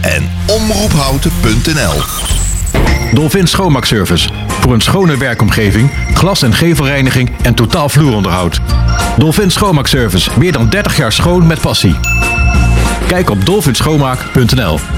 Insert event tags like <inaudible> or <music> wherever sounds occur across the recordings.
en omroephouten.nl. Dolphin Schoonmaakservice. Voor een schone werkomgeving, glas- en gevelreiniging en totaal vloeronderhoud. Dolphin Schoonmaakservice. Meer dan 30 jaar schoon met passie. Kijk op dolphinschoonmaak.nl.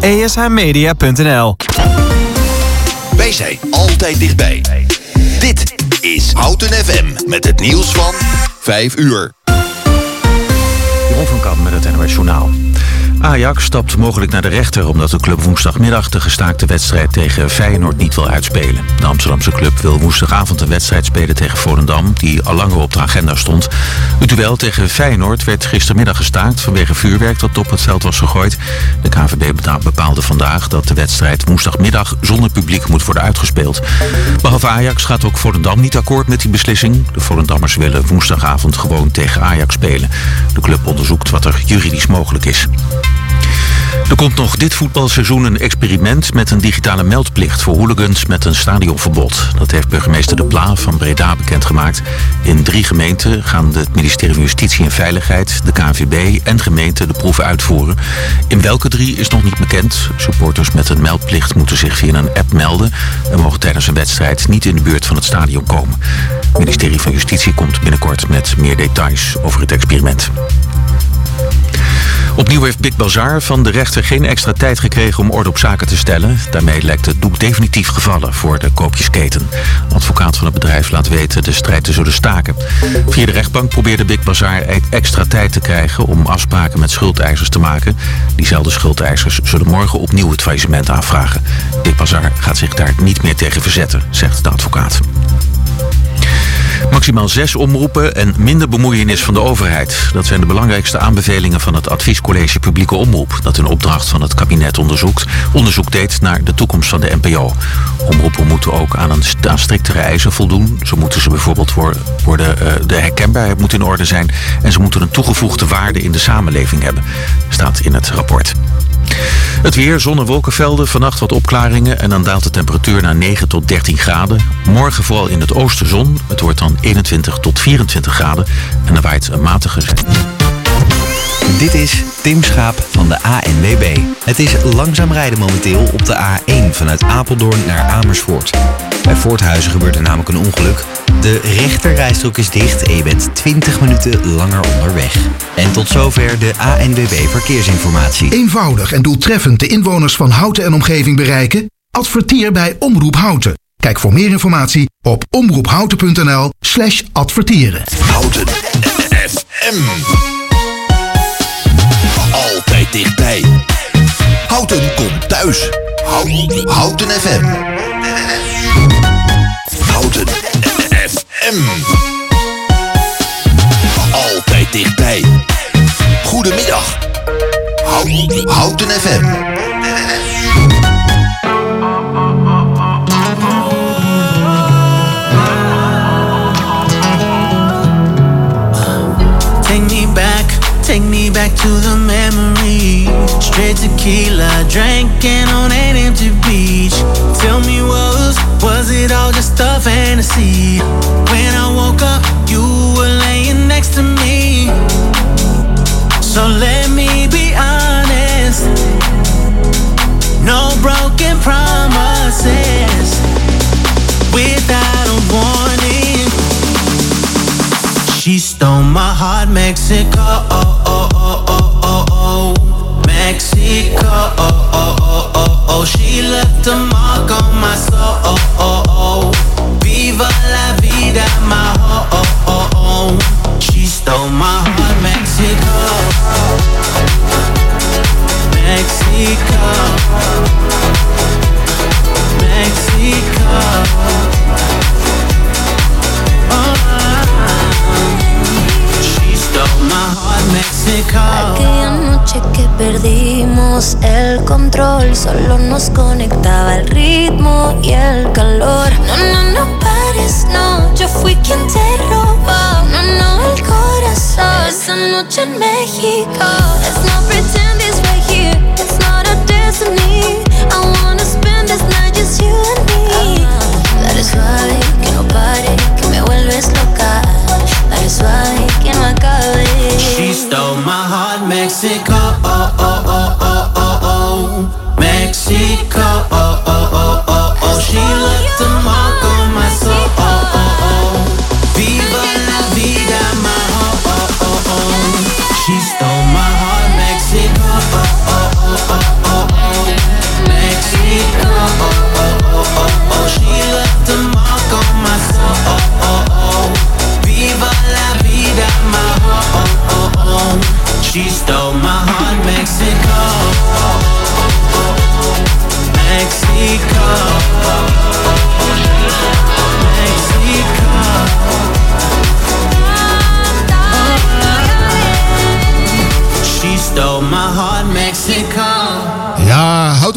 ESHmedia.nl Wij zijn altijd dichtbij. Dit is Houten FM met het nieuws van 5 uur. Jeroen van Kamp met het NOS Journaal. Ajax stapt mogelijk naar de rechter omdat de club woensdagmiddag de gestaakte wedstrijd tegen Feyenoord niet wil uitspelen. De Amsterdamse club wil woensdagavond een wedstrijd spelen tegen Volendam die al langer op de agenda stond. Het duel tegen Feyenoord werd gistermiddag gestaakt vanwege vuurwerk dat op het veld was gegooid. De KVB bepaalde vandaag dat de wedstrijd woensdagmiddag zonder publiek moet worden uitgespeeld. Behalve Ajax gaat ook Volendam niet akkoord met die beslissing. De Volendammers willen woensdagavond gewoon tegen Ajax spelen. De club onderzoekt wat er juridisch mogelijk is. Er komt nog dit voetbalseizoen een experiment met een digitale meldplicht voor hooligans met een stadionverbod. Dat heeft burgemeester De Pla van Breda bekendgemaakt. In drie gemeenten gaan het ministerie van Justitie en Veiligheid, de KNVB en gemeenten de proeven uitvoeren. In welke drie is nog niet bekend. Supporters met een meldplicht moeten zich via een app melden en mogen tijdens een wedstrijd niet in de buurt van het stadion komen. Het ministerie van Justitie komt binnenkort met meer details over het experiment. Opnieuw heeft Big Bazaar van de rechter geen extra tijd gekregen om orde op zaken te stellen. Daarmee lijkt het doek definitief gevallen voor de koopjesketen. Advocaat van het bedrijf laat weten de strijd te zullen staken. Via de rechtbank probeerde Big Bazaar extra tijd te krijgen om afspraken met schuldeisers te maken. Diezelfde schuldeisers zullen morgen opnieuw het faillissement aanvragen. Big Bazaar gaat zich daar niet meer tegen verzetten, zegt de advocaat. Maximaal zes omroepen en minder bemoeienis van de overheid. Dat zijn de belangrijkste aanbevelingen van het Adviescollege Publieke Omroep... dat een opdracht van het kabinet onderzoekt, onderzoek deed naar de toekomst van de NPO. Omroepen moeten ook aan, een, striktere eisen voldoen. Zo moeten ze bijvoorbeeld worden, uh, de herkenbaarheid moet in orde zijn... en ze moeten een toegevoegde waarde in de samenleving hebben, staat in het rapport. Het weer, zon en wolkenvelden, vannacht wat opklaringen... en dan daalt de temperatuur naar 9 tot 13 graden. Morgen vooral in het oosten zon. Het wordt dan 21 tot 24 graden. En dan waait een matige... Dit is Tim Schaap van de ANWB. Het is langzaam rijden momenteel op de A1 vanuit Apeldoorn naar Amersfoort. Bij Voorthuizen gebeurt er namelijk een ongeluk. De rechterrijstrook is dicht en je bent 20 minuten langer onderweg. En tot zover de ANWB Verkeersinformatie. Eenvoudig en doeltreffend de inwoners van Houten en omgeving bereiken? Adverteer bij Omroep Houten. Kijk voor meer informatie op omroephouten.nl slash adverteren. Houten FM. Altijd dichtbij. Houten komt thuis. Houten, FM. Houten FM. Altijd dichtbij. Goedemiddag. Houten, Houten FM. Back to the memory. Straight tequila, drinking on an empty beach. Tell me was, was it all just stuff and a fantasy? When I woke up, you were laying next to me. So let me be honest. No broken promises. Without a warning. She stole my heart, Mexico. Left a mark on my soul. Oh, oh, oh. Viva la vida, my oh, oh, oh, oh. She stole my heart, Mexico. Mexico. Mexico. Oh. She stole my heart, Mexico. Noche que perdimos el control, solo nos conectaba el ritmo y el calor. No, no, no pares, no, yo fui quien te robó. No, no, el corazón. Esa noche en México. Let's not pretend it's right here, it's not a destiny. I wanna spend this night just you and me. Dale suave, que no pare, que me vuelves loca. Dale suave, que no acabe. She stole my heart, Mexico. Oh, oh, oh, oh, oh, oh. oh. Mexico.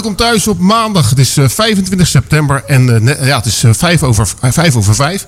Komt thuis op maandag. Het is eh, 25 september en eh, ja, het is eh, vijf over, eh, vijf over vijf.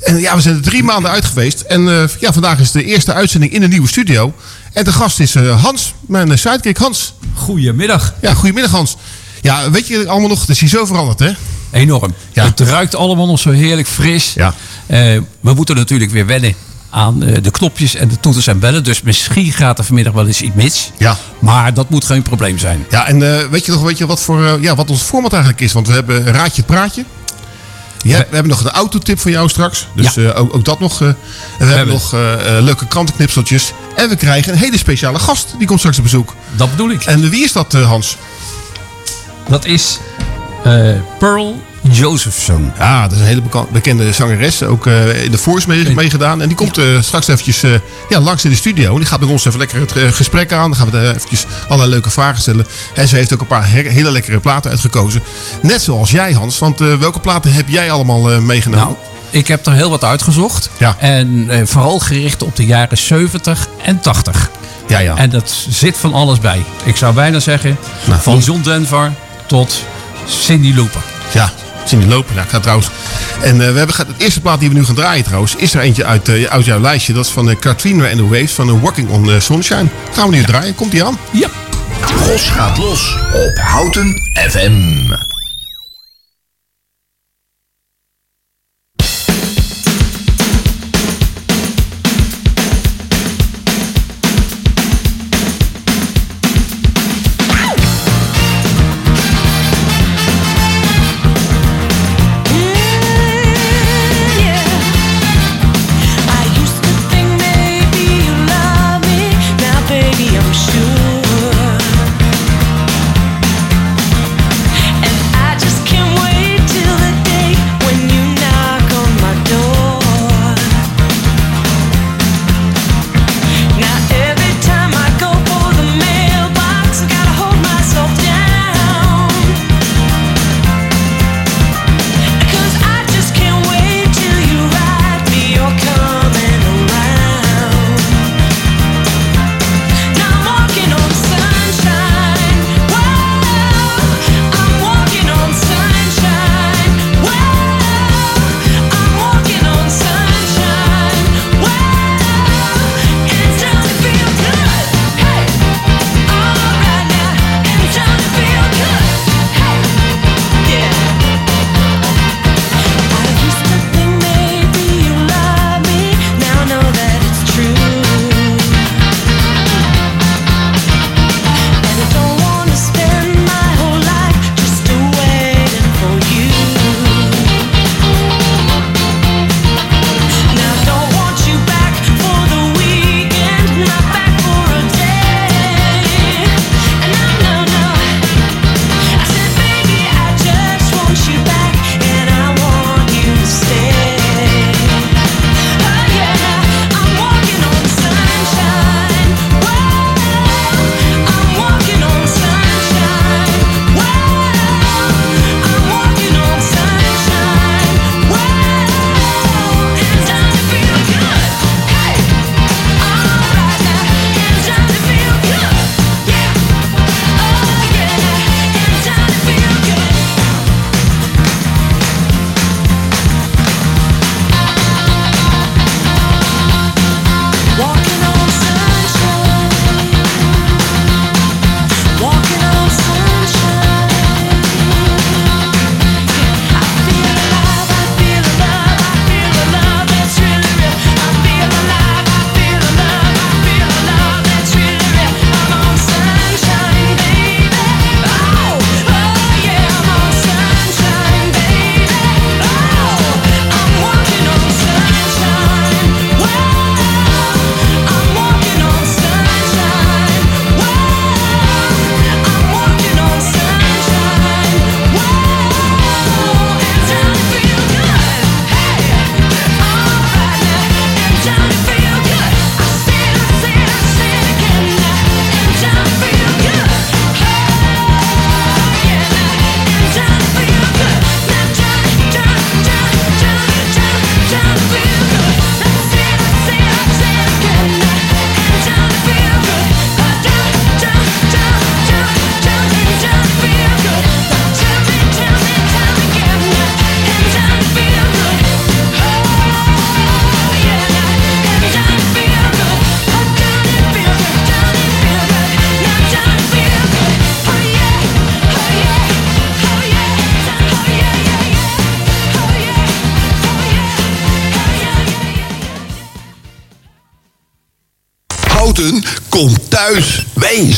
En ja, we zijn er drie maanden uit geweest. En eh, ja, vandaag is de eerste uitzending in de nieuwe studio. En de gast is eh, Hans, mijn eh, sidekick Hans. Goedemiddag. Ja, goedemiddag Hans. Ja, weet je allemaal nog, het is hier zo veranderd hè? Enorm. Het ruikt allemaal nog zo heerlijk fris. Ja. Eh, we moeten natuurlijk weer wennen aan eh, de knopjes en de toeters en bellen. Dus misschien gaat er vanmiddag wel eens iets mis. Ja. Maar dat moet geen probleem zijn. Ja, en eh, weet je nog weet je wat, voor, eh, ja, wat ons format eigenlijk is? Want we hebben Raadje het Praatje. Ja, we hebben nog de autotip van jou straks. Dus Ja. ook, ook dat nog. eh. en we, hebben nog leuke krantenknipseltjes. En we krijgen een hele speciale gast. Die komt straks op bezoek. Dat bedoel ik. En wie is dat, Hans? Dat is Pearl Josephson. Ja, dat is een hele bekende zangeres. Ook eh, in de mee- meegedaan. En die komt eh, straks eventjes eh, ja, langs in de studio. En die gaat met ons even lekker het gesprek aan. Dan gaan we er eventjes allerlei leuke vragen stellen. En ze heeft ook een paar he- hele lekkere platen uitgekozen. Net zoals jij, Hans. Want welke platen heb jij allemaal meegenomen? Nou, ik heb er heel wat uitgezocht. Ja. En vooral gericht op de jaren 70 en 80. Ja, ja. En dat zit van alles bij. Ik zou bijna zeggen, Nou, van John Denver tot Cindy Looper. Ja, zien die lopen. Ja, ik ga trouwens. En eh, we hebben ge- het eerste plaat die we nu gaan draaien trouwens, is er eentje uit, eh, uit jouw lijstje. Dat is van uh, Katrina and the Waves van uh, Walking on the Sunshine. Gaan we nu draaien. Komt die aan? Ja. Ros gaat los op Houten FM.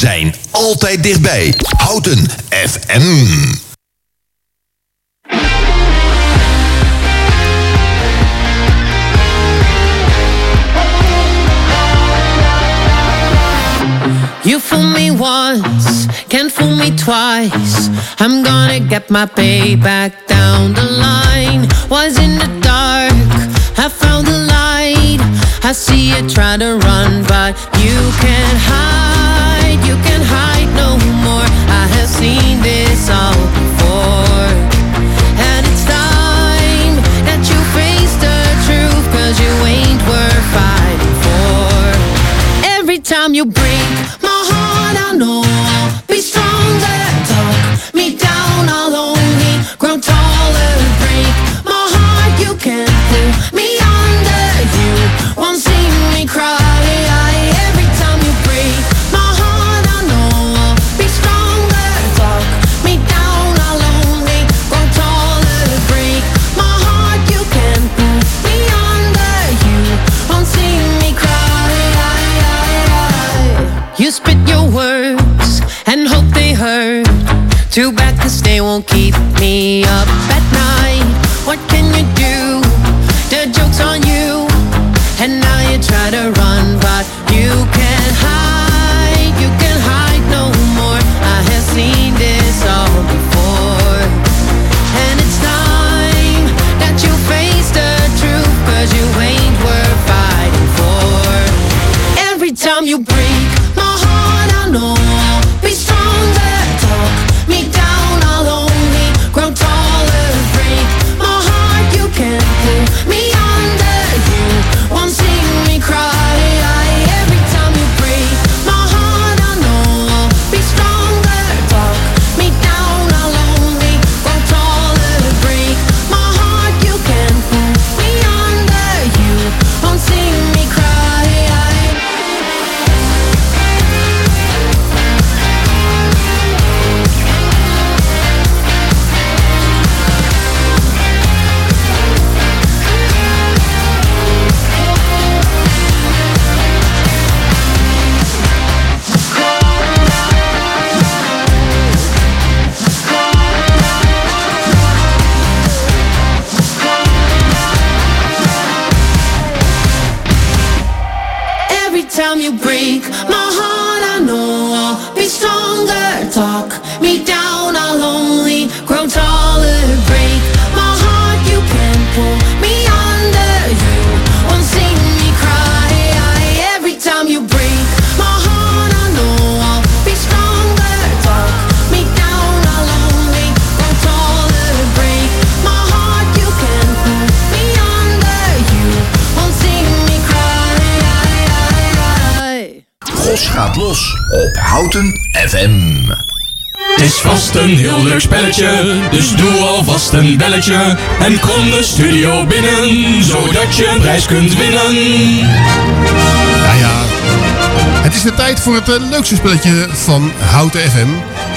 Zijn altijd dichtbij. Houten FM. You fool me once, can't fool me twice. I'm gonna get my payback down the line. Was in the dark, I found the light. I see you try to run, but you can't hide. You can't hide no more. I have seen this all before. And it's time that you face the truth, cause you ain't worth fighting for. Every time you break my heart, I know won't keep me up at night. What can you do? The joke's on you. And now you try to run, but you can't hide. You break my heart, I know I'll be stronger. Talk me down, gaat los op Houten FM. Het is vast een heel leuk spelletje, dus doe alvast een belletje. En kom de studio binnen, zodat je een prijs kunt winnen. Ja, ja. Het is de tijd voor het eh, leukste spelletje van Houten FM.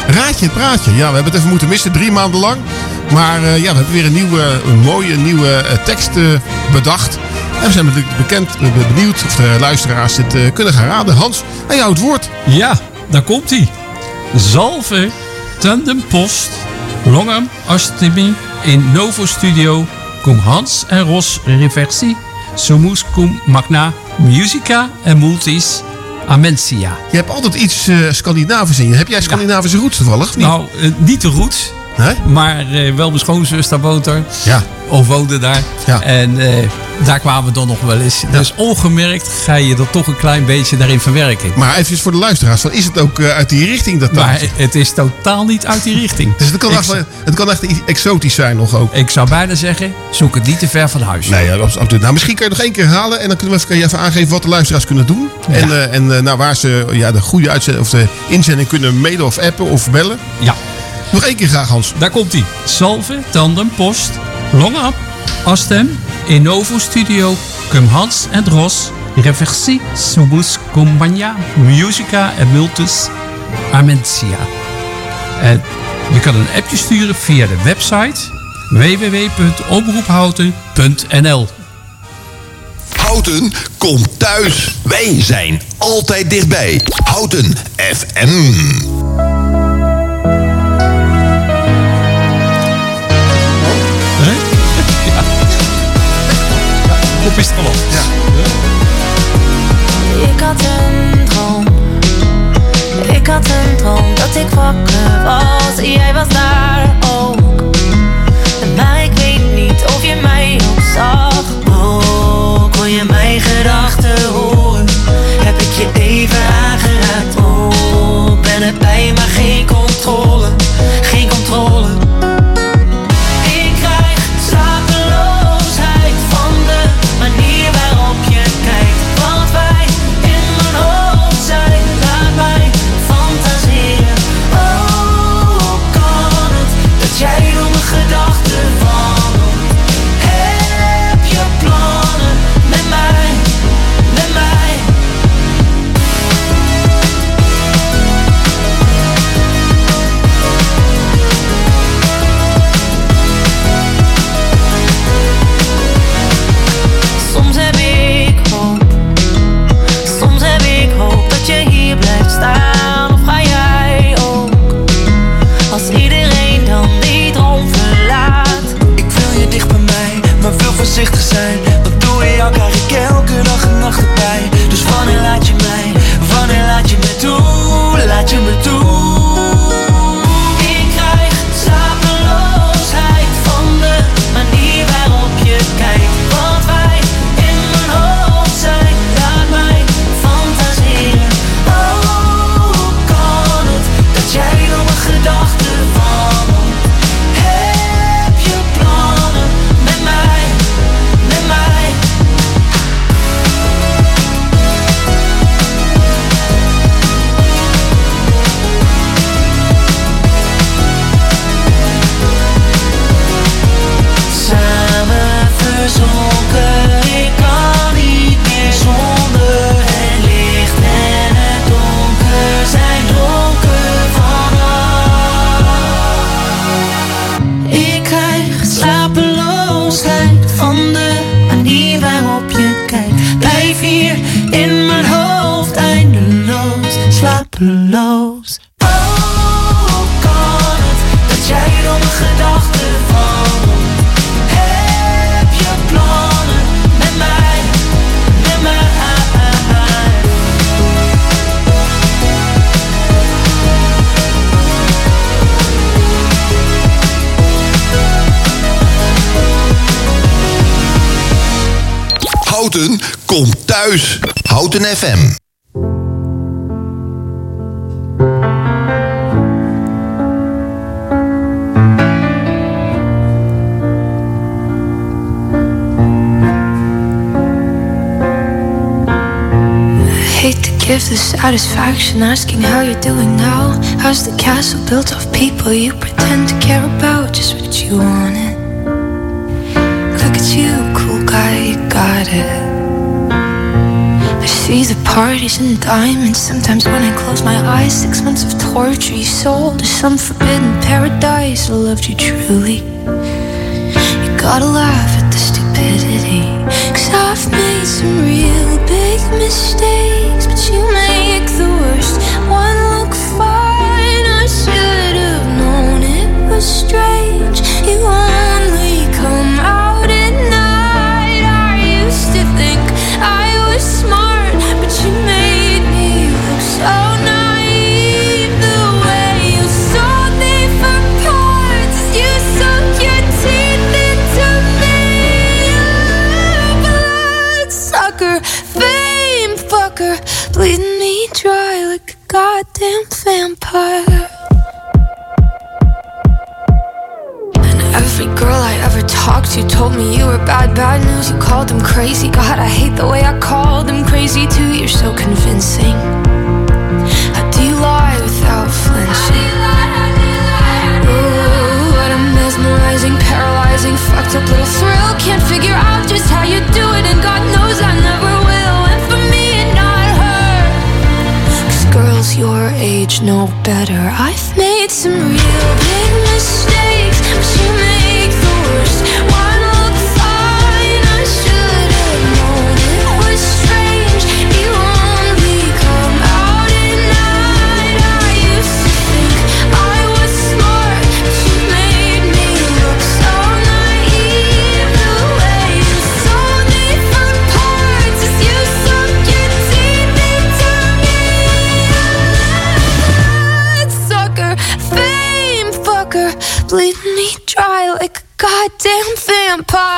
Raadje het praatje. Ja, we hebben het even moeten missen, drie maanden lang. Maar eh, ja, we hebben weer een nieuwe, een mooie nieuwe eh, tekst bedacht. En we zijn natuurlijk bekend, eh, benieuwd of de luisteraars dit eh, kunnen gaan raden. Hans, aan jou het woord. Ja, daar komt hij. Zalve, tandem post, longam, astemi, in Novo Studio, cum Hans en Ros reversi, sumus cum magna, musica en multis, amensia. Je hebt altijd iets eh, Scandinavisch in je. Heb jij Scandinavische roots toevallig? niet? Nou, niet de roots, maar eh, wel mijn schoonzus daar woont er. Ja. Of woonde daar. En eh, daar kwamen we dan nog wel eens. Dus ongemerkt ga je er toch een klein beetje daarin verwerken. Maar even voor de luisteraars, van, is het ook eh, uit die richting dat Maar het is totaal niet uit die richting. <laughs> Dus het kan, echt, het kan echt exotisch zijn nog ook. Ik zou bijna zeggen, zoek het niet te ver van huis. Nee, ja, absoluut. Nou, misschien kun je nog één keer halen en dan kunnen we even, kan je even aangeven wat de luisteraars kunnen doen. En, en nou, waar ze ja, de goede uitzending of de inzending kunnen mailen of appen of bellen. Ja. Nog één keer graag, Hans. Daar komt hij. Salve, tandem, post, long up, astem, Innovo Studio, cum Hans en Ros, reversi, subus, cum magna, musica en multus, amentia. En je kan een appje sturen via de website www.omroephouten.nl Houten komt thuis. Wij zijn altijd dichtbij. Houten FM. Al. Ja. Ik had een droom. Ik had een droom dat ik wakker was. Jij was daar ook. Maar ik weet niet of je mij ook zag. Oh, kon je mijn gedachten horen? Heb ik je even aangeraakt? Oh, ben erbij, maar geen maar wil voorzichtig zijn. Want door jou krijg ik elke dag en nacht erbij. Dus wanneer laat je mij, FM. hate to give the satisfaction asking how you're doing now. How's the castle built of people you pretend to care about? Just what you wanted. Look at you, cool guy, you got it. See the parties and diamonds. Sometimes when I close my eyes, six months of torture you sold to some forbidden paradise. I loved you truly. You gotta laugh at the stupidity. Cause I've made some real big mistakes, but you make the worst one look fine. I should have known it was strange. You only come out vampire. And every girl I ever talked to told me you were bad, bad news. You called them crazy. God, I hate the way I called them crazy too. You're so convincing. How do you lie without flinching? Ooh, what a mesmerizing, paralyzing, fucked up little thrill. Can't figure out just how you do it, and God knows your age know better. I've made some real big mistakes, damn vampire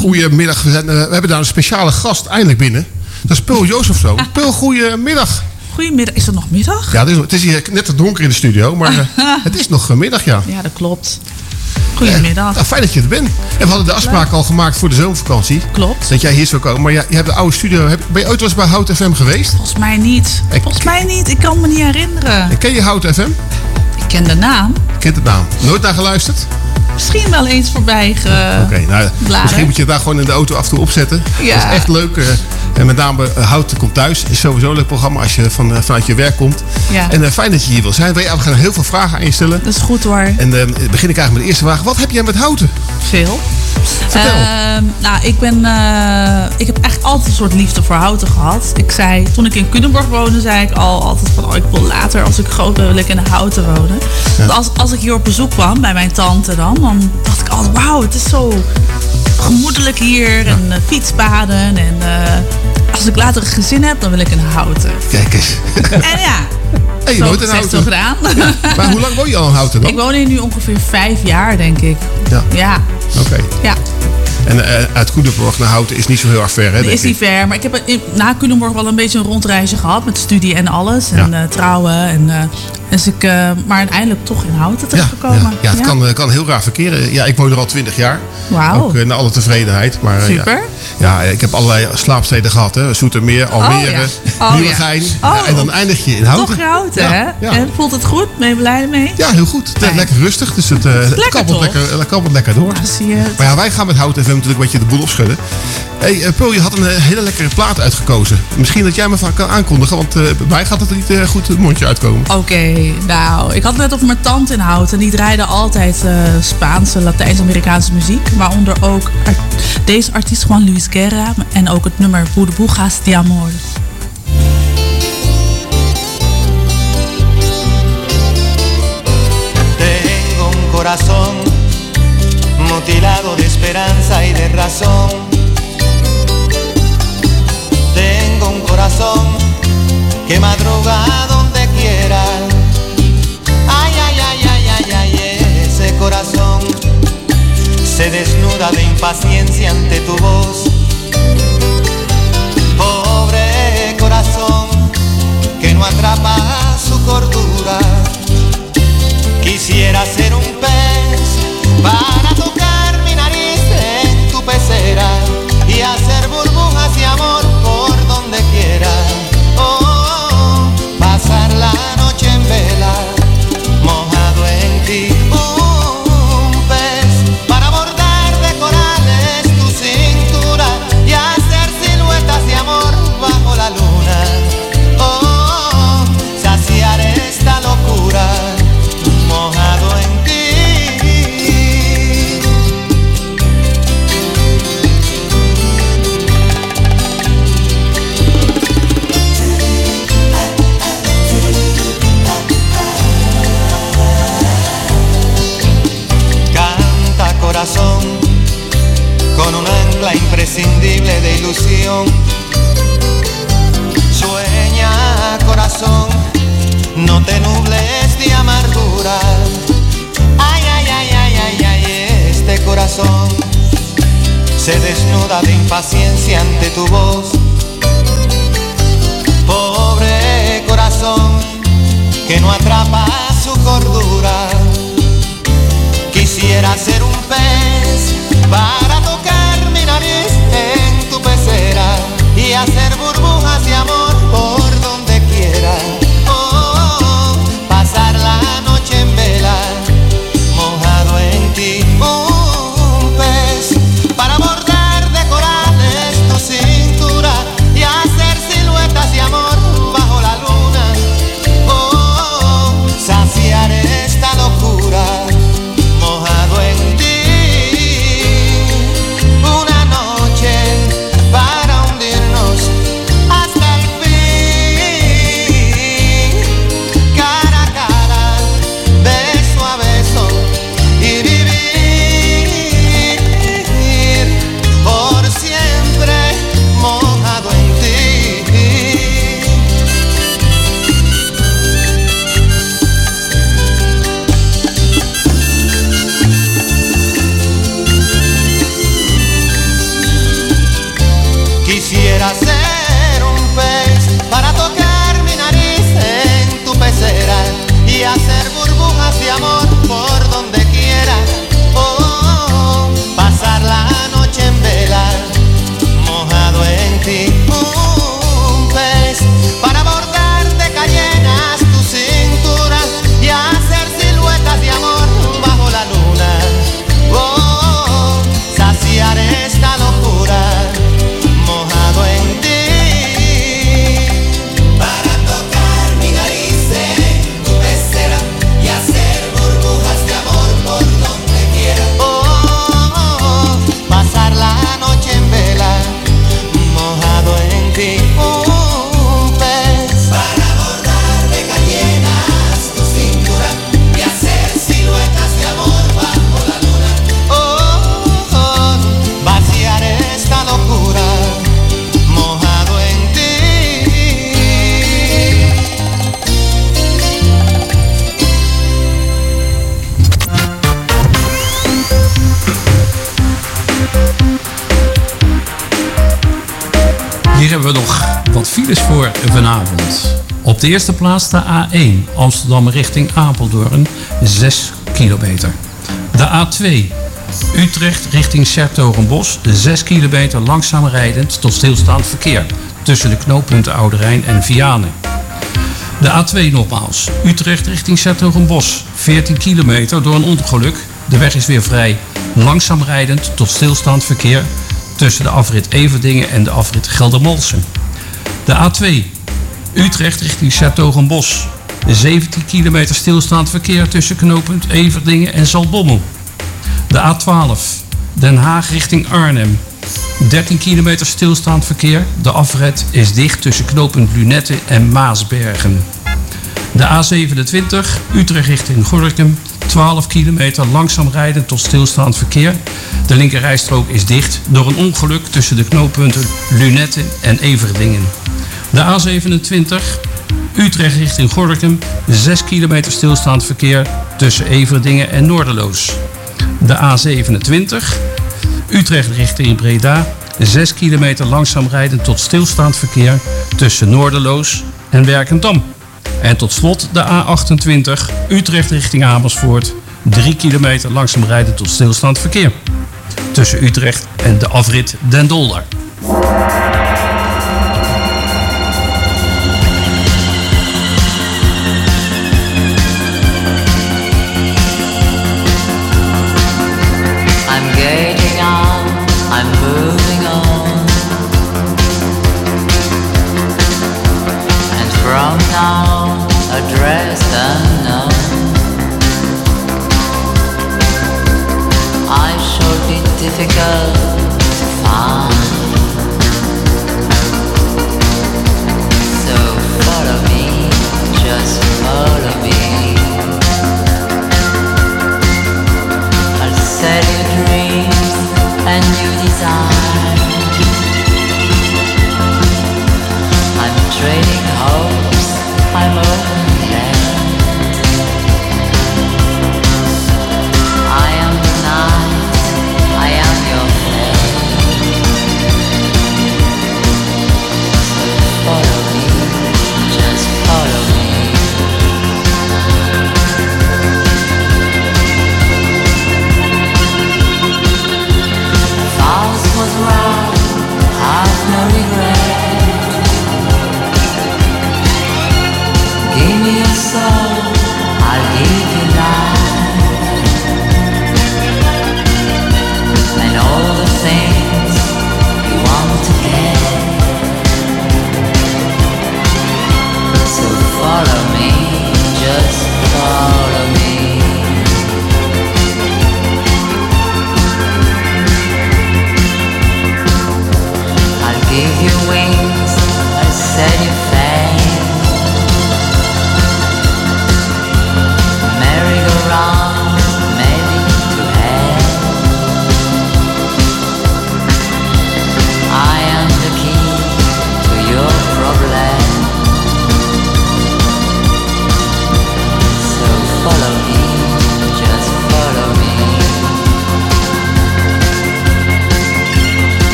goedemiddag. We, eh, we hebben daar een speciale gast eindelijk binnen. Dat is Pul Jozefzoon. Pul, goedemiddag. Goedemiddag. Is het nog middag? Ja, het is, het is hier net te donker in de studio, maar eh, het is nog eh, middag, ja. Ja, dat klopt. Goedemiddag. Nou, fijn dat je er bent. En we hadden de afspraak al gemaakt voor de zomervakantie. Klopt. Dat jij hier zou komen. Maar ja, je hebt de oude studio. Heb, ben je ooit wel eens bij Hout FM geweest? Volgens mij niet. Volgens mij niet. Ik kan me niet herinneren. Ken je Hout FM? Ik ken de naam. Kent het naam? Nooit naar geluisterd? Misschien wel eens voorbij. Oké, nou, misschien moet je het daar gewoon in de auto af en toe opzetten. Ja. Dat is echt leuk. eh, en met name eh, Hout komt thuis. Is sowieso een leuk programma als je van, eh, vanuit je werk komt. Ja. En fijn dat je hier wil zijn. We gaan heel veel vragen aan je stellen. Dat is goed hoor. En begin ik eigenlijk met de eerste vraag. Wat heb jij met houten? Veel. Vertel. Ehm, nou, ik ben. eh, ik heb echt altijd een soort liefde voor houten gehad. Ik zei, toen ik in Culemborg woonde, zei ik al altijd van, oh, ik wil later, als ik groot ben, wil ik in de houten wonen. Want als, als ik hier op bezoek kwam bij mijn tante dan, dan dacht ik altijd, wauw, het is zo gemoedelijk hier en eh, fietspaden en eh, als ik later een gezin heb, dan wil ik een houten. Kijk eens. en ja, Hey, zo nooit in Houten. gedaan. Maar hoe lang woon je al in Houten dan? Ik woon hier nu ongeveer vijf jaar, denk ik. Ja. Ja, Oké. ja. En eh, uit Culemborg naar Houten is niet zo heel erg ver, hè? Is niet ver, maar ik heb in- na Culemborg wel een beetje een rondreisje gehad met studie en alles. En eh, trouwen. En, eh, dus ik, maar uiteindelijk toch in Houten terechtgekomen. Ja, ja het Kan, kan heel raar verkeren. Ja, ik woon er al twintig jaar. Wauw. Ook naar alle tevredenheid. Maar, Super. Ja, ik heb allerlei slaapsteden gehad. Hè. Zoetermeer, Almere. Oh, ja. Oh. Ja, en dan eindig je in Houten. Toch Houten, Hè? En voelt het goed? Ben je blij ermee? Ja, heel goed. Het is lekker rustig, dus het, het lekker kabbelt, lekker, het kabbelt lekker door. Zie je het? Maar ja, wij gaan met Hout FM natuurlijk een beetje de boel opschudden. hey, eh, Pearl, je had een eh, hele lekkere plaat uitgekozen. Misschien dat jij me van kan aankondigen, want bij mij gaat het er niet goed het mondje uitkomen. Oké, nou, ik had net over mijn tante in Houten. En die draaide altijd Spaanse, Latijns-Amerikaanse muziek. Waaronder ook art- deze artiest Juan Luis Guerra. En ook het nummer Burbujas de Amor. Corazón mutilado de esperanza y de razón. Tengo un corazón que madruga donde quiera. Ay, ay, ay, ay, ay, ay, ese corazón se desnuda de impaciencia ante tu voz. Pobre corazón que no atrapa su cordura. Quisiera ser un pez para tocar mi nariz en tu pecera y hacer burbujas de amor por donde quiera. Imprescindible de ilusión. Sueña corazón, no te nubles de amargura. Ay, ay, ay, ay, ay, ay, este corazón se desnuda de impaciencia ante tu voz. Pobre corazón que no atrapa su cordura. Quisiera ser un pez para tocar mi nariz De eerste plaats de A1 Amsterdam richting Apeldoorn, 6 kilometer. De A2 Utrecht richting Sertogenbos, 6 kilometer langzaam rijdend tot stilstaand verkeer tussen de knooppunten Oude Rijn en Vianen. De A2 nogmaals. Utrecht richting Sertogenbos. 14 kilometer door een ongeluk. De weg is weer vrij. Langzaam rijdend tot stilstaand verkeer tussen de afrit Everdingen en de afrit Geldermalsen. De A2 Utrecht richting Sertogenbos. 17 kilometer stilstaand verkeer tussen knooppunt Everdingen en Zaltbommel. De A12 Den Haag richting Arnhem. 13 kilometer stilstaand verkeer. De afrit is dicht tussen knooppunt Lunette en Maasbergen. De A27 Utrecht richting Gorkum. 12 kilometer langzaam rijden tot stilstaand verkeer. De linkerrijstrook is dicht door een ongeluk tussen de knooppunten Lunette en Everdingen. De A27 Utrecht richting Gorkum. 6 kilometer stilstaand verkeer tussen Everdingen en Noorderloos. De A27 Utrecht richting Breda. 6 kilometer langzaam rijden tot stilstaand verkeer tussen Noorderloos en Werkendam. En tot slot de A28 Utrecht richting Amersfoort. 3 kilometer langzaam rijden tot stilstaand verkeer. Tussen Utrecht en de afrit Den Dolder.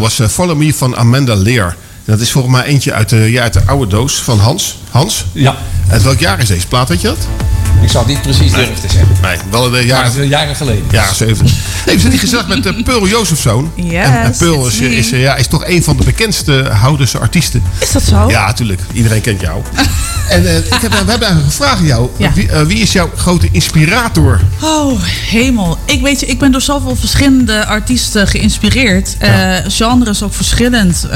Dat was eh, Follow Me van Amanda Lear. Dat is volgens mij eentje uit de, ja, uit de oude doos van Hans. Hans? Ja. Uit welk jaar is deze plaat, weet je dat? Ik zou het niet precies durven te zeggen. Nee, wel de jaren, Maar jaren geleden. jaren 70. Hey, we zitten hier gezellig met uh, Pearl Jozefzoon. Yes, en, en Pearl it's is, eh, ja, is toch een van de bekendste Houdense artiesten. Is dat zo? Ja, natuurlijk. Iedereen kent jou. <laughs> en eh, ik heb, we hebben eigenlijk gevraagd aan jou. Ja. Wie, eh, wie is jouw grote inspirator? Oh, hemel. Ik weet je, ik ben door zoveel verschillende artiesten geïnspireerd. Eh genres ook verschillend.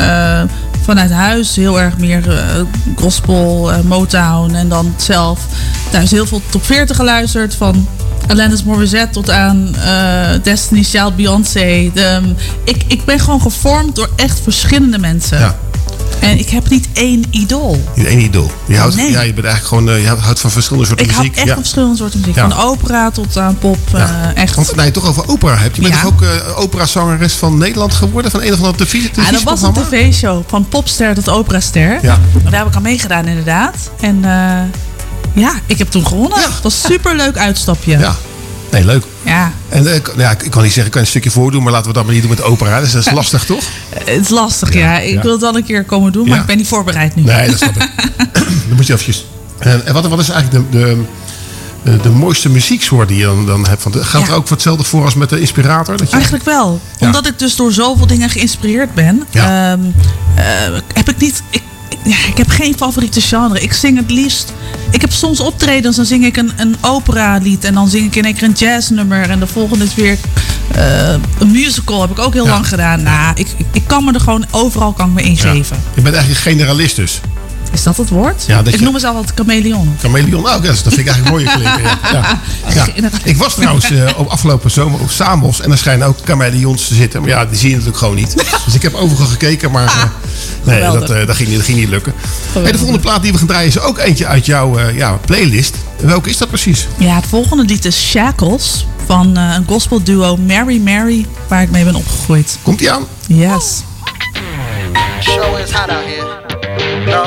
Vanuit huis heel erg meer eh, gospel, eh, Motown en dan zelf thuis heel veel top 40 geluisterd. Van Alanis Morissette tot aan eh, Destiny's Child, Beyoncé. De, ik, ik ben gewoon gevormd door echt verschillende mensen. Ja. En ik heb niet één idool. Je één idool. Je, houdt, Nee. ja, je bent eigenlijk gewoon, eh, je houdt van verschillende soorten Ik hou muziek. echt ja. van verschillende soorten muziek. Ja. Van opera tot aan pop. eh, echt. Want nou, je toch over opera hebt. Je bent Ja. toch ook eh operazangeres van Nederland geworden? Van een of andere televisie Ja, dat was een tv-show van popster tot operaster. Ja. Daar heb ik aan meegedaan inderdaad. En ja, ik heb toen gewonnen. Dat was een superleuk uitstapje. Ja. Nee, leuk. Ja. En eh, ik- ja, ik kan niet zeggen, ik kan een stukje voordoen, maar laten we dat maar niet doen met opera. Dus dat is <laughs> lastig, toch? Eh, Het is lastig, ja. Ik ja. wil het wel een keer komen doen, maar Ja. ik ben niet voorbereid nu. Nee, dat snap ik. <laughs> <clears throat> dan moet je eventjes... En, en wat, wat is eigenlijk de, de, de, de mooiste muzieksoort die je dan, dan hebt? Want gaat er ook voor hetzelfde voor als met de inspirator? Dat je, Eigenlijk wel. Omdat ik dus door zoveel dingen geïnspireerd ben, ehm, eh, heb ik niet. Ik- ja, ik heb geen favoriete genre. Ik zing het liefst. Ik heb soms optredens, dan zing ik een, een opera-lied. En dan zing ik in één keer een jazznummer. En de volgende is weer eh, een musical. Heb ik ook heel lang gedaan. Nou, ik, ik, kan me er gewoon overal kan ik me ingeven. Je bent eigenlijk een generalist dus. Is dat het woord? Ja, dat ik je- noem mezelf altijd chameleon. Chameleon, nou, dat vind ik eigenlijk mooie klinken. Ja. <laughs> Ja. Ja. Ik was trouwens eh, op afgelopen zomer op Samos en er schijnen ook chameleons te zitten. Maar ja, die zie je natuurlijk gewoon niet. <laughs> Dus ik heb overal gekeken, maar eh, nee, Geweldig. dat, eh, dat, ging, niet- dat ging niet lukken. Hey, de volgende plaat die we gaan draaien is ook eentje uit jouw eh, ja, playlist. Welke is dat precies? Ja, het volgende lied is Shackles van eh, een gospelduo Mary Mary, waar ik mee ben opgegroeid. Komt die aan? Yes. Show is hot out here. No,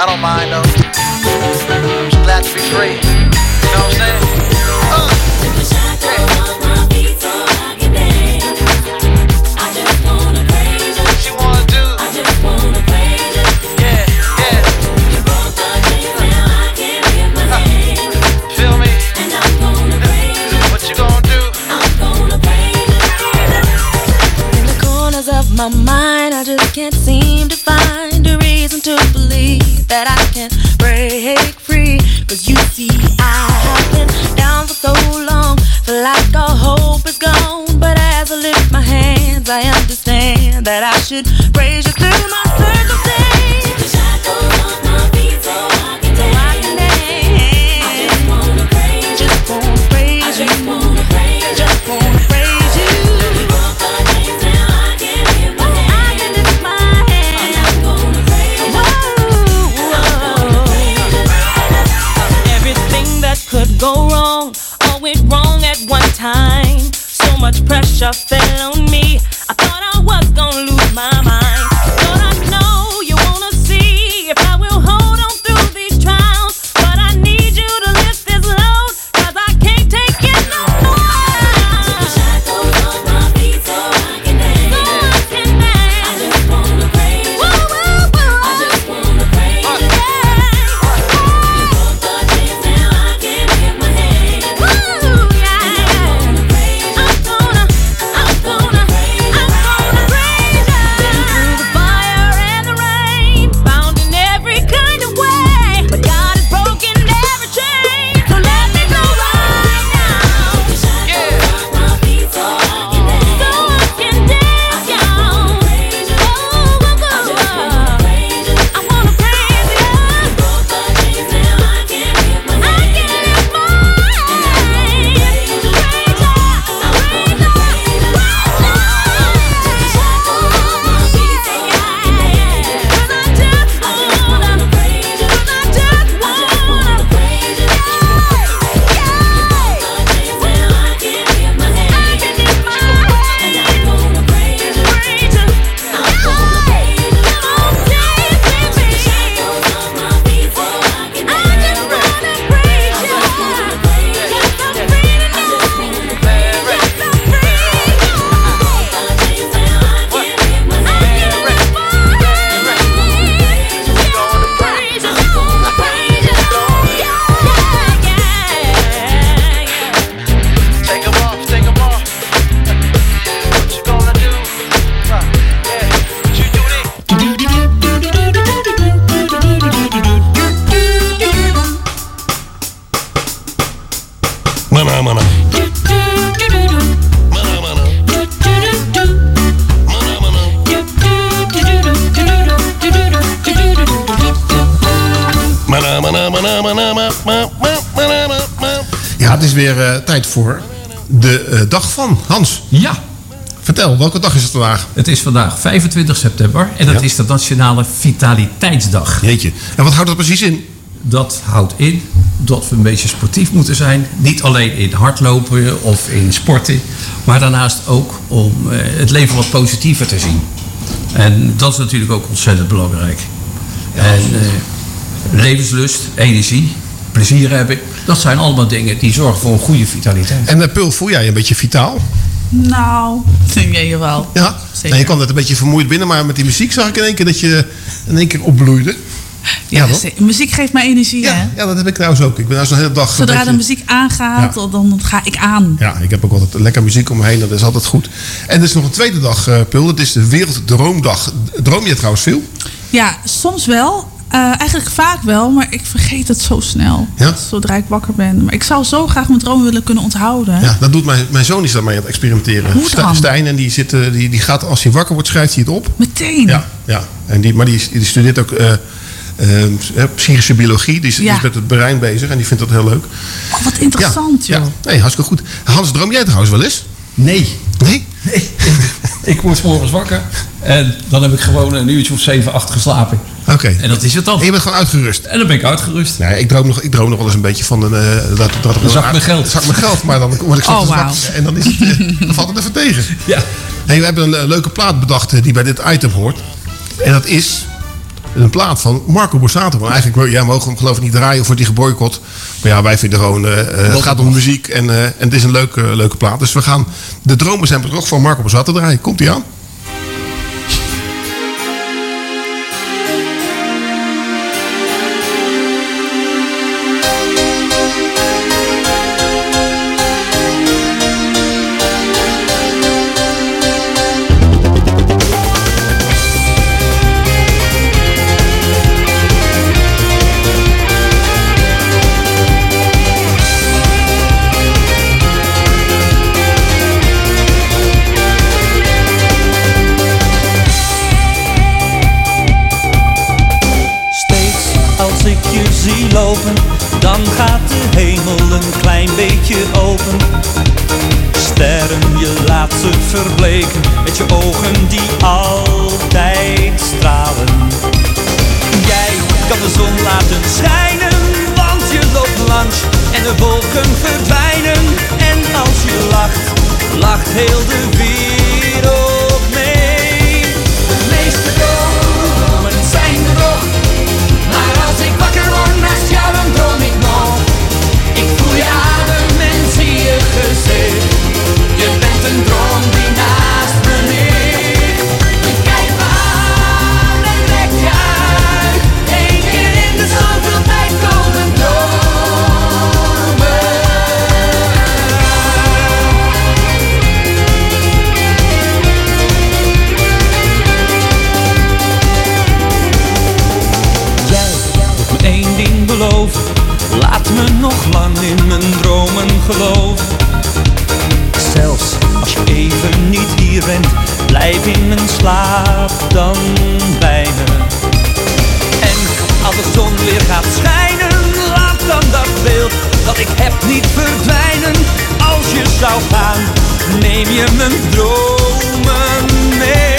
I don't mind though. Just glad to be free. You know what I'm saying? That I can break free. Cause you see, I have been down for so long, feel like all hope is gone. But as I lift my hands, I understand that I should raise you through my circumstance. Wrong at one time. So much pressure fell on me. I thought I was gonna lose my het is weer eh, tijd voor de eh, dag van Hans. Ja. Vertel, welke dag is het vandaag? Het is vandaag 25 september en dat Ja. is de Nationale Vitaliteitsdag. Jeetje. En wat houdt dat precies in? Dat houdt in dat we een beetje sportief moeten zijn. Niet alleen in hardlopen of in sporten, maar daarnaast ook om eh, het leven wat positiever te zien. En dat is natuurlijk ook ontzettend belangrijk. En eh, levenslust, energie, plezier hebben, dat zijn allemaal dingen die zorgen voor een goede vitaliteit. En uh, Pul, voel jij je een beetje vitaal? Nou, denk je wel. Ja. Zeker. En je kwam net een beetje vermoeid binnen, maar met die muziek zag ik in één keer dat je in één keer opbloeide. Ja, muziek geeft mij energie, hè? Ja, dat heb ik trouwens ook. Ik ben nou zo'n hele dag... Zodra de muziek aangaat, dan ga ik aan. Ja, ik heb ook altijd lekker muziek om me heen. Dat is altijd goed. En er is nog een tweede dag, eh Pul. Dat is de Werelddroomdag. Droom je trouwens veel? Ja, soms wel. Eh, eigenlijk vaak wel, maar ik vergeet het zo snel. Ja? Zodra ik wakker ben. Maar ik zou zo graag mijn droom willen kunnen onthouden. Ja, dat doet mijn, mijn zoon is daarmee aan het experimenteren. Hoe dan? Stijn, en die, zit, die, die gaat, als hij wakker wordt, schrijft hij het op. Meteen? Ja, ja. En die, maar die, die studeert ook eh, eh, psychische biologie. Die is, die Ja. is met het brein bezig en die vindt dat heel leuk. Oh, wat interessant, Ja, joh. nee, hartstikke goed. Hans, droom jij trouwens wel eens? Nee. Nee? Ik word 's morgens wakker en dan heb ik gewoon een uurtje of 7, 8 geslapen. Oké. En dat is het dan. En je bent gewoon uitgerust? En dan ben ik uitgerust. Nee, ik droom nog, ik droom nog wel eens een beetje van een... eh, dat, dat, Een zak met geld. Een zak met geld, maar dan word ik zo Oh, wakker en dan, is het, eh, dan valt het even tegen. <laughs> Ja. Nee, we hebben een eh, leuke plaat bedacht die bij dit item hoort. En dat is een plaat van Marco Borsato. Maar eigenlijk ja, mogen we hem geloof ik niet draaien of wordt die geboycott. Maar ja, wij vinden gewoon, eh, eh, het gaat om muziek en, eh, en het is een leuke, leuke plaat. Dus we gaan de dromen zijn bedrog van Marco Borsato draaien. Komt ie aan? Laat me nog lang in mijn dromen geloven. Zelfs als je even niet hier bent, blijf in mijn slaap dan bij me. En als de zon weer gaat schijnen, laat dan dat beeld dat ik heb niet verdwijnen. Als je zou gaan, neem je mijn dromen mee.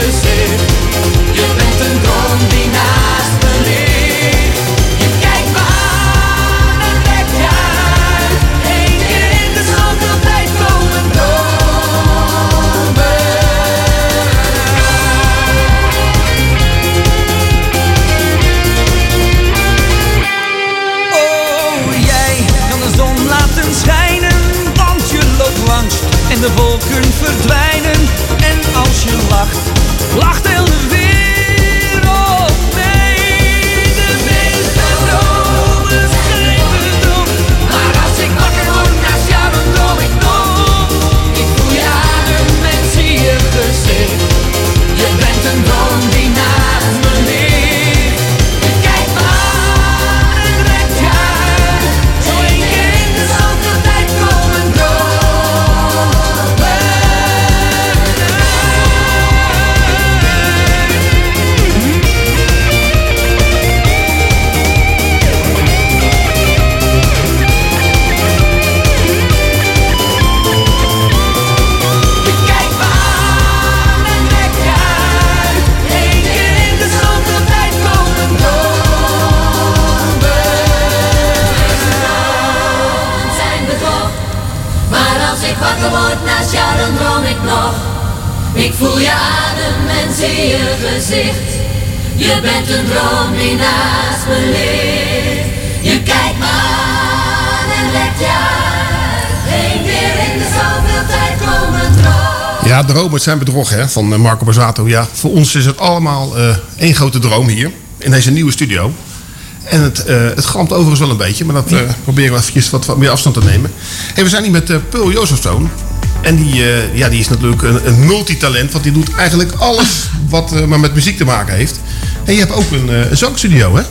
Zie Je bent een droom die naast me ligt. Je kijkt me aan en legt je uit. Eén keer in de zoveel tijd komen droom. Ja, dromen zijn bedrog hè, van eh, Marco Borsato. Ja, voor ons is het allemaal eh, één grote droom hier. In deze nieuwe studio. En het, eh het galmt overigens wel een beetje. Maar dat eh, proberen we eventjes wat, wat meer afstand te nemen. Hey, we zijn hier met Pearl Josephson. En die, eh, ja, die is natuurlijk een, een multitalent. Want die doet eigenlijk alles wat eh, maar met muziek te maken heeft. En je hebt ook een, eh, een zangstudio hè?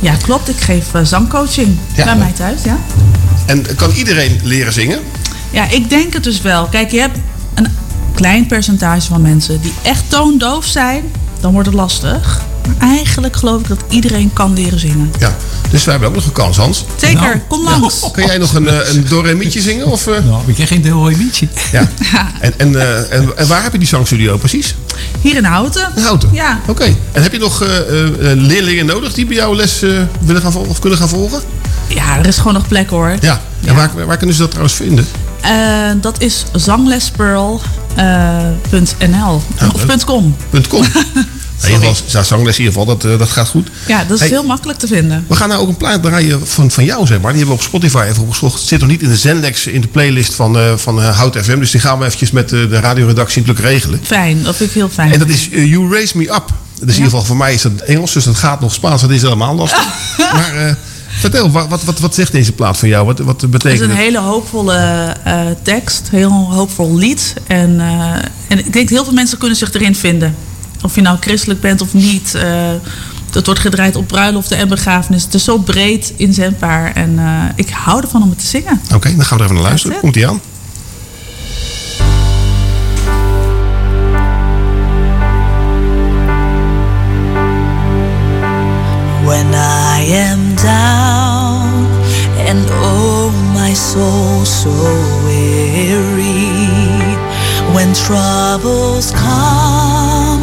Ja, klopt. Ik geef zangcoaching Ja. bij mij thuis, ja. En kan iedereen leren zingen? Ja, ik denk het dus wel. Kijk, je hebt een klein percentage van mensen die echt toondoof zijn. Dan wordt het lastig. Maar eigenlijk geloof ik dat iedereen kan leren zingen. Ja, dus wij hebben ook nog een kans, Hans. Zeker, kom langs. Kun jij nog een, eh, een Doremietje zingen? Of, eh? Nou, ik ken geen Doremietje. <laughs> Ja. En, en, eh, en, en waar heb je die zangstudio precies? Hier in Houten. In Houten? Ja. Oké. En heb je nog eh, eh, eh, leerlingen nodig die bij jou les willen gaan volgen of kunnen gaan volgen? Ja, er is gewoon nog plek hoor. Ja. En waar, waar kunnen ze dat trouwens vinden? Eh, dat is zanglespearl.nl of leuk. .com. <laughs> .com. In ieder geval, zangles in ieder geval, dat, eh, dat gaat goed. Ja, dat is Hey, heel makkelijk te vinden. We gaan nou ook een plaat draaien van, van jou, zeg maar. Die hebben we op Spotify even opgezocht. Het zit nog niet in de Zendex in de playlist van, eh van eh, Hout FM. Dus die gaan we eventjes met eh, de radioredactie natuurlijk regelen. Fijn, dat vind ik heel fijn. En dat is You Raise Me Up. Dus in ieder geval voor mij is dat Engels, dus dat gaat nog Spaans. Dat is helemaal lastig. <laughs> maar vertel, wat, wat, wat, zegt deze plaat van jou? Wat, wat Het is betekent een het? hele hoopvolle tekst, heel hoopvol lied. En, en ik denk dat heel veel mensen kunnen zich erin vinden. Of je nou christelijk bent of niet. eh, het wordt gedraaid op bruiloften en begrafenis. Het is zo breed inzendbaar. En eh, ik hou ervan om het te zingen. Oké, dan gaan we er even naar luisteren. Komt ie aan? When I am down and oh my soul so weary, when troubles come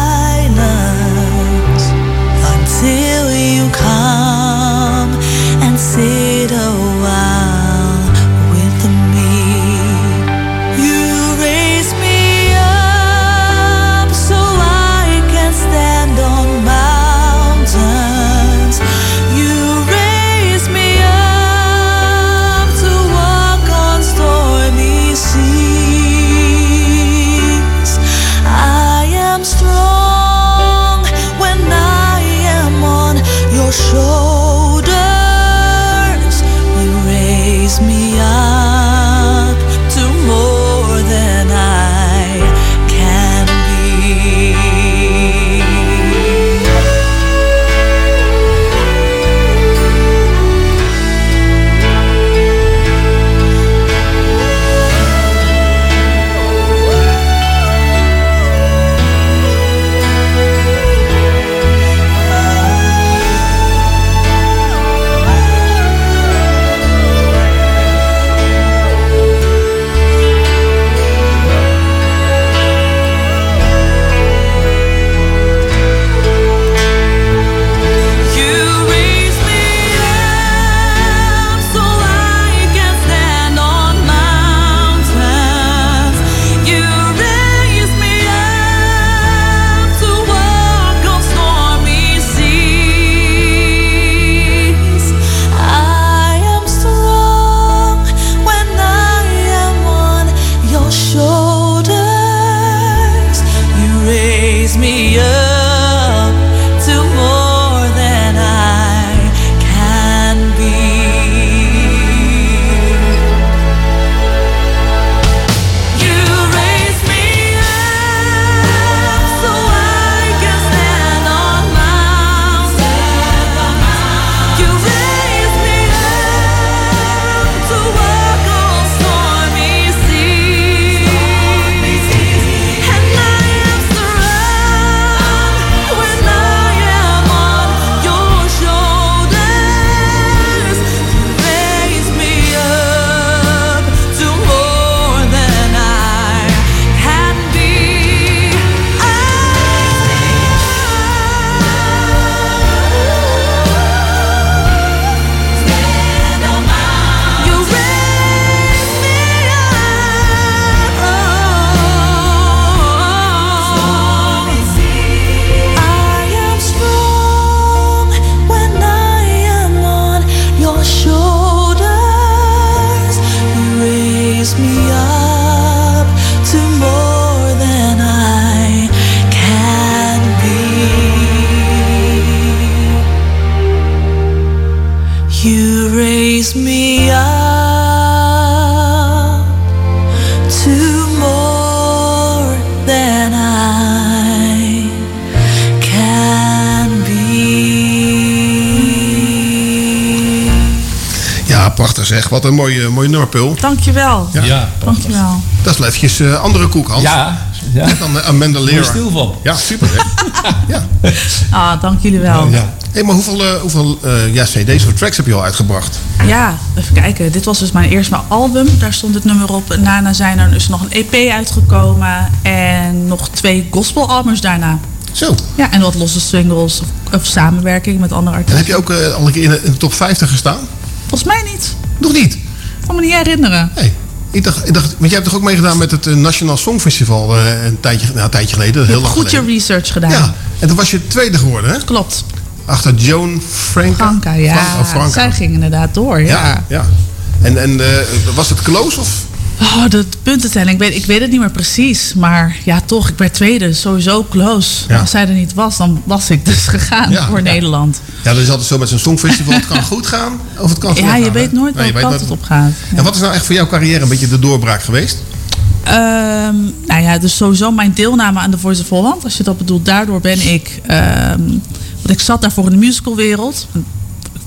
zeg. Wat een mooie, mooie nummer, Pul. Dankjewel. Ja. Dankjewel. Dat is wel eventjes eh, andere koek, Hans. Ja. ja. Dan uh, Amanda stil van. Ja, super hè. <laughs> Ah, dank jullie wel. Ja. Hey, maar hoeveel, eh, hoeveel eh, ja, cd's of tracks heb je al uitgebracht? Ja, even kijken. Dit was dus mijn eerste mijn album. Daar stond het nummer op. En daarna zijn er dus nog een EP uitgekomen. En nog twee gospelalbums daarna. Zo. Ja, en wat losse singles of, of samenwerking met andere En artiesten. heb je ook eh, al een keer in de, in de top 50 gestaan? Volgens mij niet. Nog niet? Ik kan me niet herinneren. Nee. Ik dacht, ik dacht, want jij hebt toch ook meegedaan met het eh, Nationaal Songfestival eh, een, tijdje, nou, een tijdje geleden, heel lang goed je research gedaan. Ja, en toen was je tweede geworden, hè? Klopt. Achter Joan Franca. Franka, ja. Fran- oh, Franca. Zij ging inderdaad door, ja. Ja, ja. En, en eh, was het close of? Oh, de puntentelling. Ik weet, ik weet het niet meer precies. Maar ja, toch. Ik werd tweede. Sowieso close. Ja. Als zij er niet was, dan was ik dus <laughs> gegaan Ja, voor ja. Nederland. Ja, dat is altijd zo met zo'n songfestival. Het kan goed gaan of het kan Ja, slecht je gaan, weet nooit welke kant het op gaat. En wat is nou echt voor jouw carrière een beetje de doorbraak geweest? Ehm, nou ja, dus sowieso mijn deelname aan The Voice of Holland. Als je dat bedoelt, daardoor ben ik... ehm, want ik zat daarvoor in de musicalwereld.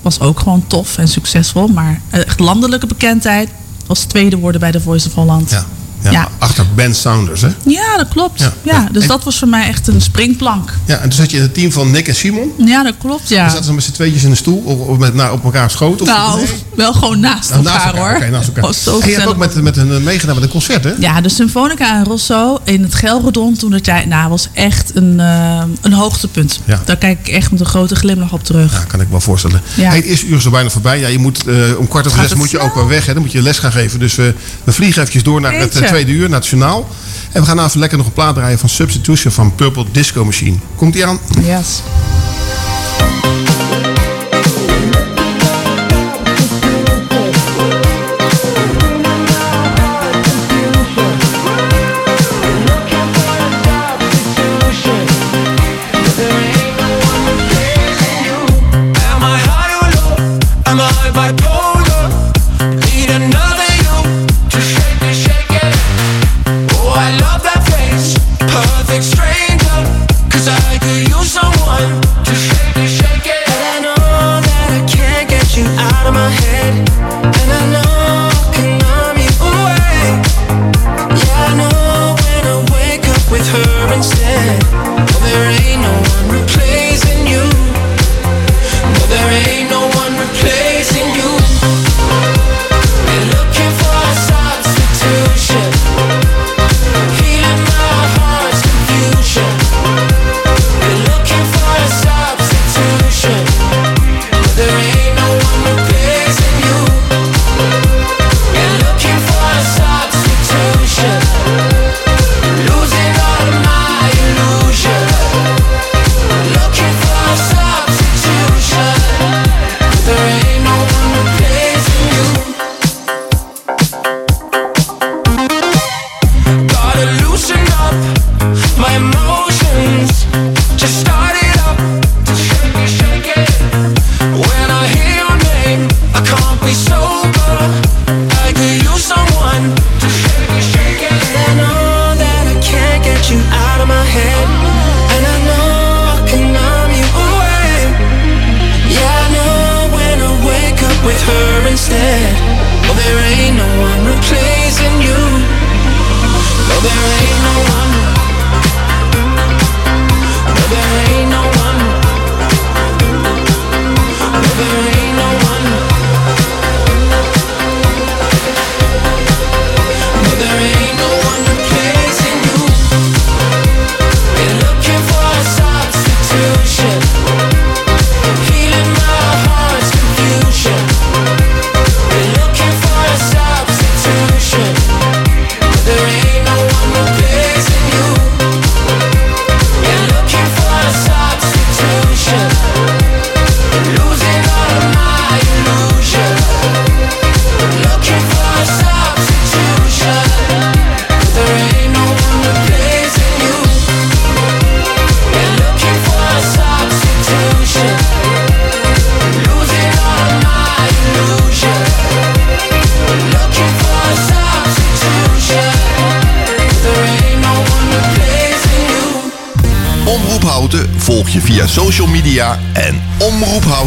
Was ook gewoon tof en succesvol. Maar echt landelijke bekendheid was tweede worden bij The Voice of Holland. Ja. Ja, Ja. Achter Ben Saunders, hè? Ja, dat klopt. Ja. Dus En- dat was voor mij echt een springplank. Ja, en toen zat je in het team van Nick en Simon. Ja, dat klopt, ja. Dan zaten ze met z'n tweetjes in een stoel of, met, nou, op elkaar schoot. Of, Nou, nee? wel gewoon naast Nou, elkaar, naast elkaar. hoor. Naast elkaar. Was zo en je hebt ook met, met een, eh, meegedaan met een concert, hè? Ja, de Symfonica en Rosso in het Gelredon toen dat jij, nou, was echt een, eh, een hoogtepunt. Ja. Daar kijk ik echt met een grote glimlach op terug. Ja, kan ik me wel voorstellen. Ja. Hey, het eerste uur is er bijna voorbij. Ja, je moet, eh, om kwart over zes moet je ook wel weg. Hè? Dan moet je les gaan geven. Dus we, we vliegen eventjes door naar het. Tweede uur, nationaal. En we gaan even lekker nog een plaat draaien van Substitution van Purple Disco Machine. Komt die aan? Yes.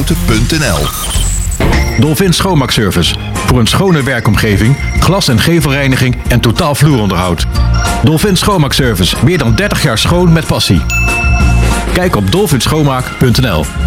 omroephouten.nl. Dolphin Schoonmaakservice. Voor een schone werkomgeving, glas- en gevelreiniging en totaal vloeronderhoud. Dolphin Schoonmaakservice. Meer dan 30 jaar schoon met passie. Kijk op dolphinschoonmaak.nl.